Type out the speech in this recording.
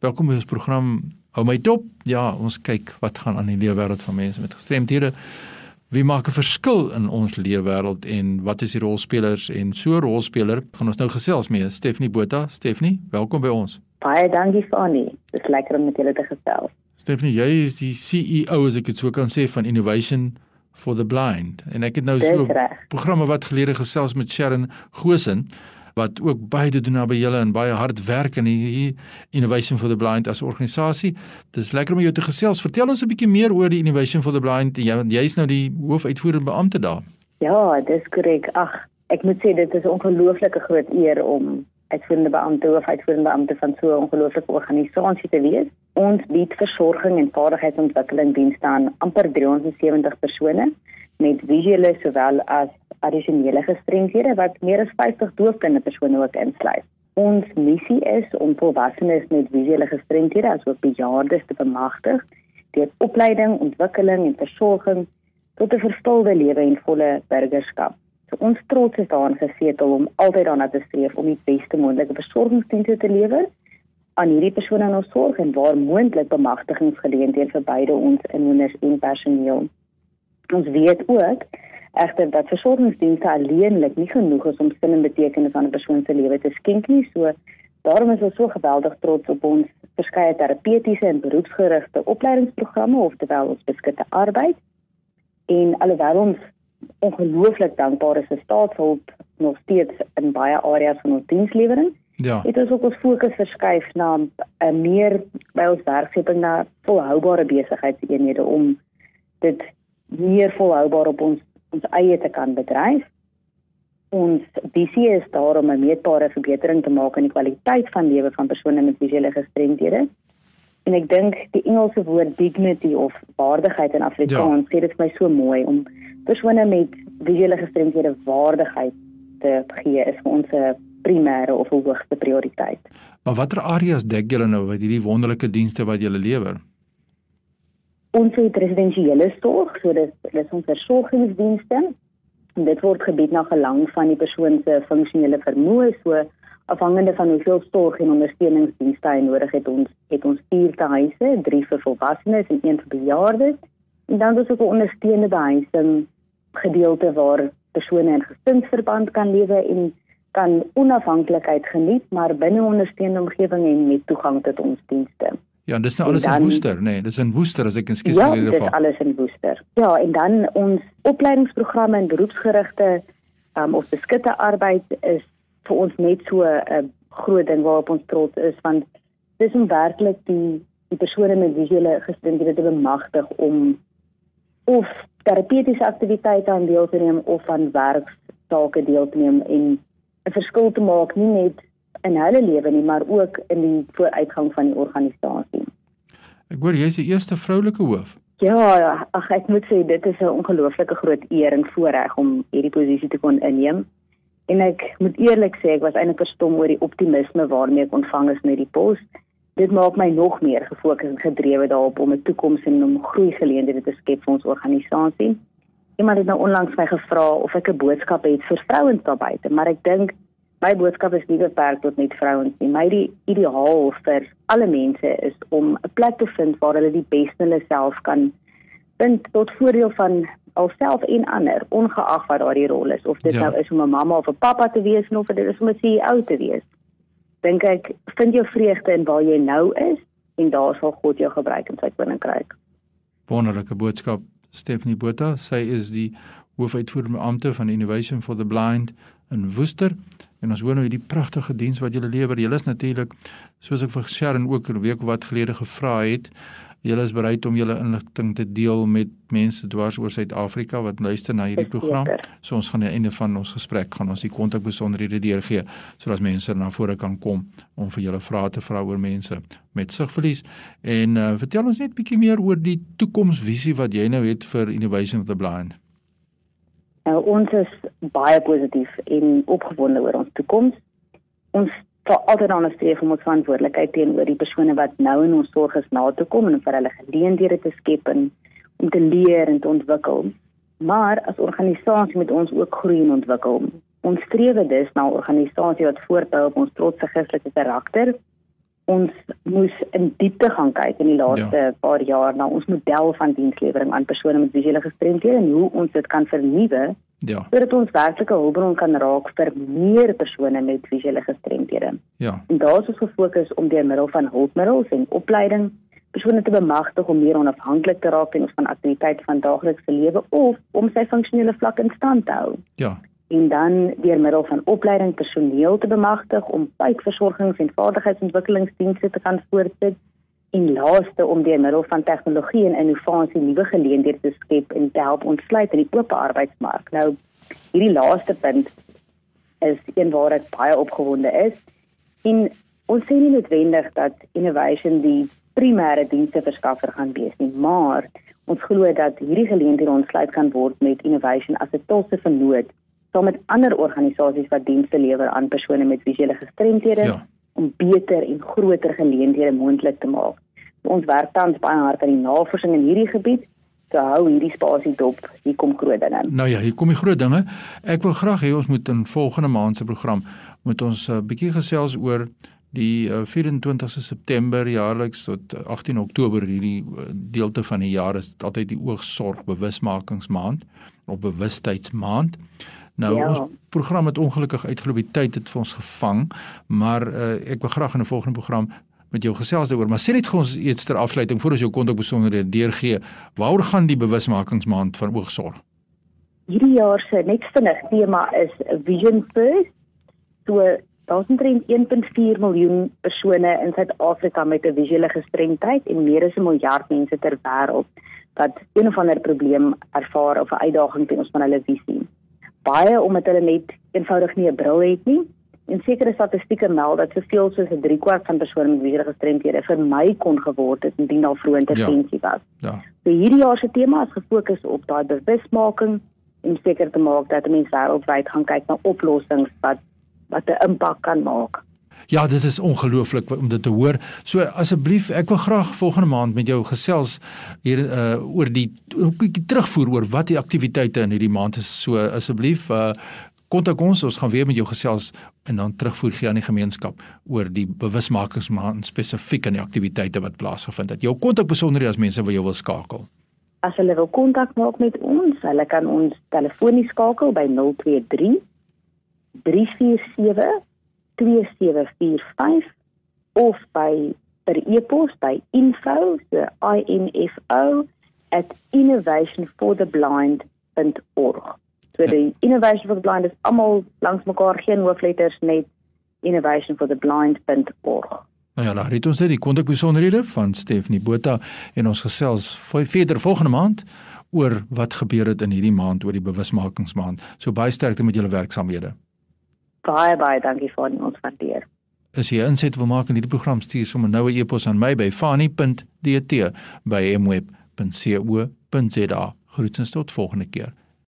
Welkom by ons program Hou my dop. Ja, ons kyk wat gaan aan in die lewe wêreld van mense met gestremthede. Wie maak 'n verskil in ons lewe wêreld en wat is die rolspelers en so rolspeler gaan ons nou gesels mee Stephanie Botha. Stephanie, welkom by ons. Baie dankie Fanny. Dit is lekker om met julle te gesels. Stephanie, jy is die CEO as ek dit so kan sê van Innovation for the Blind en ek het nou so programme wat gelede gesels met Sharon Gosen wat ook baie te doen na by julle en baie hard werk in die Innovation for the Blind as organisasie. Dit is lekker om jou te gesels. Vertel ons 'n bietjie meer oor die Innovation for the Blind. Jy jy's nou die hoofuitvoerende beampte daar. Ja, dis korrek. Ag, ek moet sê dit is 'n ongelooflike groot eer om uitvoerende beampte of uitvoerende beampte van so 'n ongelooflike organisasie te wees. Ons bied versorging en vaardigheidsontwikkeling dienste aan amper 370 persone met visuele sowel as addisionele gestremdhede wat meer as 50 doofblinde persone ook insluit. Ons missie is om volwassenes met visuele gestremdhede asook bejaardes te bemagtig deur opleiding, ontwikkeling en versorging tot 'n vervulde lewe en volle burgerskap. So ons trots is daarin gesetel om altyd daarna te streef om die beste moontlike versorgingsdienste te lewer aan hierdie persone in ons sorg en waar moontlik bemagtigingsgeleenthede vir beide ons inwoners en personeel. Ons weet ook egter dat versorgingsdienste alleenlik nie genoeg is om sin en betekenis aan 'n persoon se lewe te skenk nie. So daarom is ons so geweldig trots op ons verskeie terapeutiese en beroepsgerigte opleidingsprogramme of terwyl ons beskitte arbeid. En alhoewel ons ongelooflik dankbaar is vir staatshulp nog steeds in baie areas van ons dienslewering. Ja. Dit is ook ons fokus verskuif na 'n uh, meer by ons werkskepping na volhoubare besigheidseenhede om dit meer volhoubaar op ons ons eie te kan bedryf. Ons visie is daar om 'n meetbare verbetering te maak in die kwaliteit van lewe van persone met visuele gestremdhede. En ek dink die Engelse woord dignity of waardigheid in Afrikaans ja. sê dit vir my so mooi om persone met visuele gestremdhede waardigheid te gee is vir ons 'n primêre of hoogste prioriteit. Maar watter areas dek julle nou met hierdie wonderlike dienste wat julle lewer? Ons het residensiële sorg, so dis dis ons versorgingsdienste. En dit word gebied na gelang van die persoon se funksionele vermoë, so afhangende van hoeveel sorg en ondersteuningsdienste hy nodig het. Ons het ons vier huise, drie vir volwassenes en een vir bejaardes. En dan is ook 'n ondersteunende behuising gedeelte waar persone in gesinsverband kan lewe en kan onafhanklikheid geniet, maar binne ondersteunende omgewing en met toegang tot ons dienste. Ja, dis nou alles dan, in Woester, nê? Nee, dis in Woester as ek ja, in ieder geval. Ja, dis alles in Woester. Ja, en dan ons opleidingsprogramme en beroepsgerigte um of beskitte arbeid is vir ons net so 'n uh, groot ding waarop ons trots is want dis om werklik die die persone met visuele gestremdhede te bemagtig om of terapeutiese aktiwiteite aan deel te neem of aan werksake deel te neem en 'n verskil te maak nie net in hulle lewe nie, maar ook in die vooruitgang van die organisasie. Ek hoor jy's die eerste vroulike hoof. Ja, ag ek moet sê dit is 'n ongelooflike groot eer en voorreg om hierdie posisie te kon inneem. En ek moet eerlik sê ek was eintlik verstom oor die optimisme waarmee ek ontvang is met die pos. Dit maak my nog meer gefokus en gedrewe daarop om 'n toekoms en om groei geleenthede te skep vir ons organisasie. Iemand het nou onlangs my gevra of ek 'n boodskap het vir vrouens daar buite, maar ek dink my boodskap is nie beperk tot net vrouens nie. My die ideaal vir alle mense is om 'n plek te vind waar hulle die beste hulle self kan vind tot voordeel van alself en ander, ongeag wat daardie rol is of dit ja. nou is om 'n mamma of 'n pappa te wees of dit is om 'n CEO te wees. Dink ek, vind jou vreugde in waar jy nou is en daar sal God jou gebruik in sy koninkryk. Wonderlike boodskap, Stephanie Botha. Sy is die hoofuitvoerende ampte van Innovation for the Blind in Woester. En ons hoor nou hierdie pragtige diens wat julle lewer. Julle is natuurlik soos ek vir Sharon ook 'n week wat gelede gevra het, julle is bereid om julle inligting te deel met mense dwars oor Suid-Afrika wat luister na hierdie program. So ons gaan aan die einde van ons gesprek gaan ons die kontak besonderhede deurgee sodat mense na vore kan kom om vir julle vrae te vra oor mense met sigverlies. En uh, vertel ons net bietjie meer oor die toekomsvisie wat jy nou het vir Innovation of the Blind. Nou ons is baie positief en opgewonde oor ons toekoms. Ons sal altyd aan streef om ons verantwoordelikheid teenoor die persone wat nou in ons sorg is na te kom en vir hulle geleenthede te skep en om te leer en te ontwikkel. Maar as organisasie moet ons ook groei en ontwikkel. Ons streef dus na 'n organisasie wat voortbou op ons trotse Christelike karakter ons moes in diepte gaan kyk in die laaste ja. paar jaar na ons model van dienslewering aan persone met visuele gestremthede en hoe ons dit kan vernuwe. Ja. Sodat ons werklike hulpbron kan raak vir meer persone met visuele gestremthede. Ja. En daar is ons gefokus om deur middel van hulpmiddels en opleiding persone te bemagtig om meer onafhanklik te raak in ons van aktiwiteite van daaglikse lewe of om sy funksionele vlak in stand te hou. Ja en dan deur middel van opleiding personeel te bemagtig om pypversorgings en vaardigheidsontwikkelingsdienste te kan voortsit en laaste om deur middel van tegnologie en innovasie nuwe geleenthede te skep en te help ontsluit in die oop arbeidsmark. Nou hierdie laaste punt is een waar ek baie opgewonde is en ons sê nie noodwendig dat innovation die primêre dienste verskaffer gaan wees nie, maar ons glo dat hierdie geleenthede ontsluit kan word met innovation as 'n tulse vernoot saam met ander organisasies wat dienste lewer aan persone met visuele gestremthede ja. om beter en groter geleenthede moontlik te maak. Ons werk tans baie hard aan die navorsing in hierdie gebied te hou hierdie spasie dop. Hier kom groot dinge. Nou ja, hier kom die groot dinge. Ek wil graag hê ons moet in volgende maand se program moet ons 'n uh, bietjie gesels oor die uh, 24ste September jaarliks tot 18 Oktober hierdie uh, deelte van die jaar is altyd die oogsorg bewusmakingsmaand of bewustheidsmaand. Nou ja. ons program het ongelukkig uitgeloop die tyd het vir ons gevang, maar uh, ek wil graag in 'n volgende program met jou gesels daaroor, maar sê net gou ons eers ter afsluiting voor ons jou kontak besonderhede deurgee. Waaroor gaan die bewusmakingsmaand van oogsorg? Hierdie jaar se net vinnig tema is Vision First. So 1.4 miljoen persone in Suid-Afrika met 'n visuele gestremdheid en meer as 'n miljard mense ter wêreld wat een of ander probleem ervaar of 'n uitdaging ten ons van hulle visie baie omdat hulle net eenvoudig nie 'n bril het nie. En sekere statistieke meld dat soveel soos 'n 3/4 van persone met visuele gestremthede vermy kon geword het indien daar vroeë intervensie ja. was. Ja. So hierdie jaar se tema is gefokus op daai bewusmaking en seker te maak dat mense wêreldwyd gaan kyk na oplossings wat wat 'n impak kan maak. Ja, dit is ongelooflik om dit te hoor. So asseblief, ek wil graag volgende maand met jou gesels hier uh oor die bietjie terugvoer oor wat die aktiwiteite in hierdie maand is. So asseblief uh kontak ons, ons gaan weer met jou gesels en dan terugvoer gee aan die gemeenskap oor die bewusmakingsmaand spesifiek aan die aktiwiteite wat plaasgevind het. Jou kontak besonderhede as mense wil jou wil skakel. As hulle wil kontak maak met ons, hulle kan ons telefonies skakel by 023 347 2745 of by per e-pos by info so info @innovationfortheblind.org. So die innovation for the blind is almal langs mekaar geen hoofletters net innovationfortheblind.org. Nou ja, daar het ons net die kontakbesonderhede van Stephanie Botha en ons gesels verder volgende maand oor wat gebeur het in hierdie maand oor die bewusmakingsmaand. So baie sterkte met julle werksamehede baie baie dankie vir ons waardeer. As jy inset wil maak in hierdie program stuur sommer nou 'n e-pos aan my by fani.dt by mweb.co.za. Groetens tot volgende keer.